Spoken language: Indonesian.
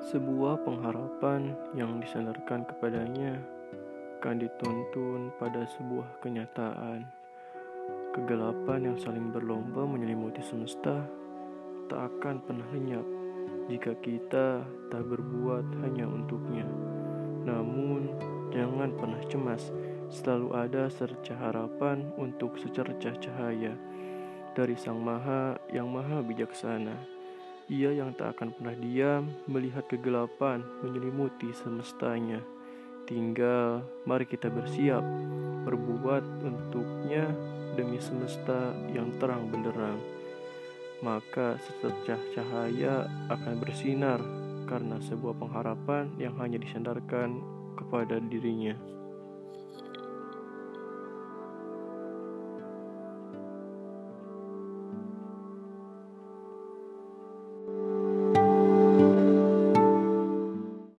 Sebuah pengharapan yang disandarkan kepadanya akan dituntun pada sebuah kenyataan. Kegelapan yang saling berlomba menyelimuti semesta tak akan pernah lenyap jika kita tak berbuat hanya untuknya. Namun, jangan pernah cemas, selalu ada secercah harapan untuk secercah cahaya dari Sang Maha yang Maha Bijaksana. Ia yang tak akan pernah diam melihat kegelapan menyelimuti semestanya. Tinggal mari kita bersiap berbuat untuknya demi semesta yang terang benderang. Maka secercah cahaya akan bersinar karena sebuah pengharapan yang hanya disandarkan kepada dirinya.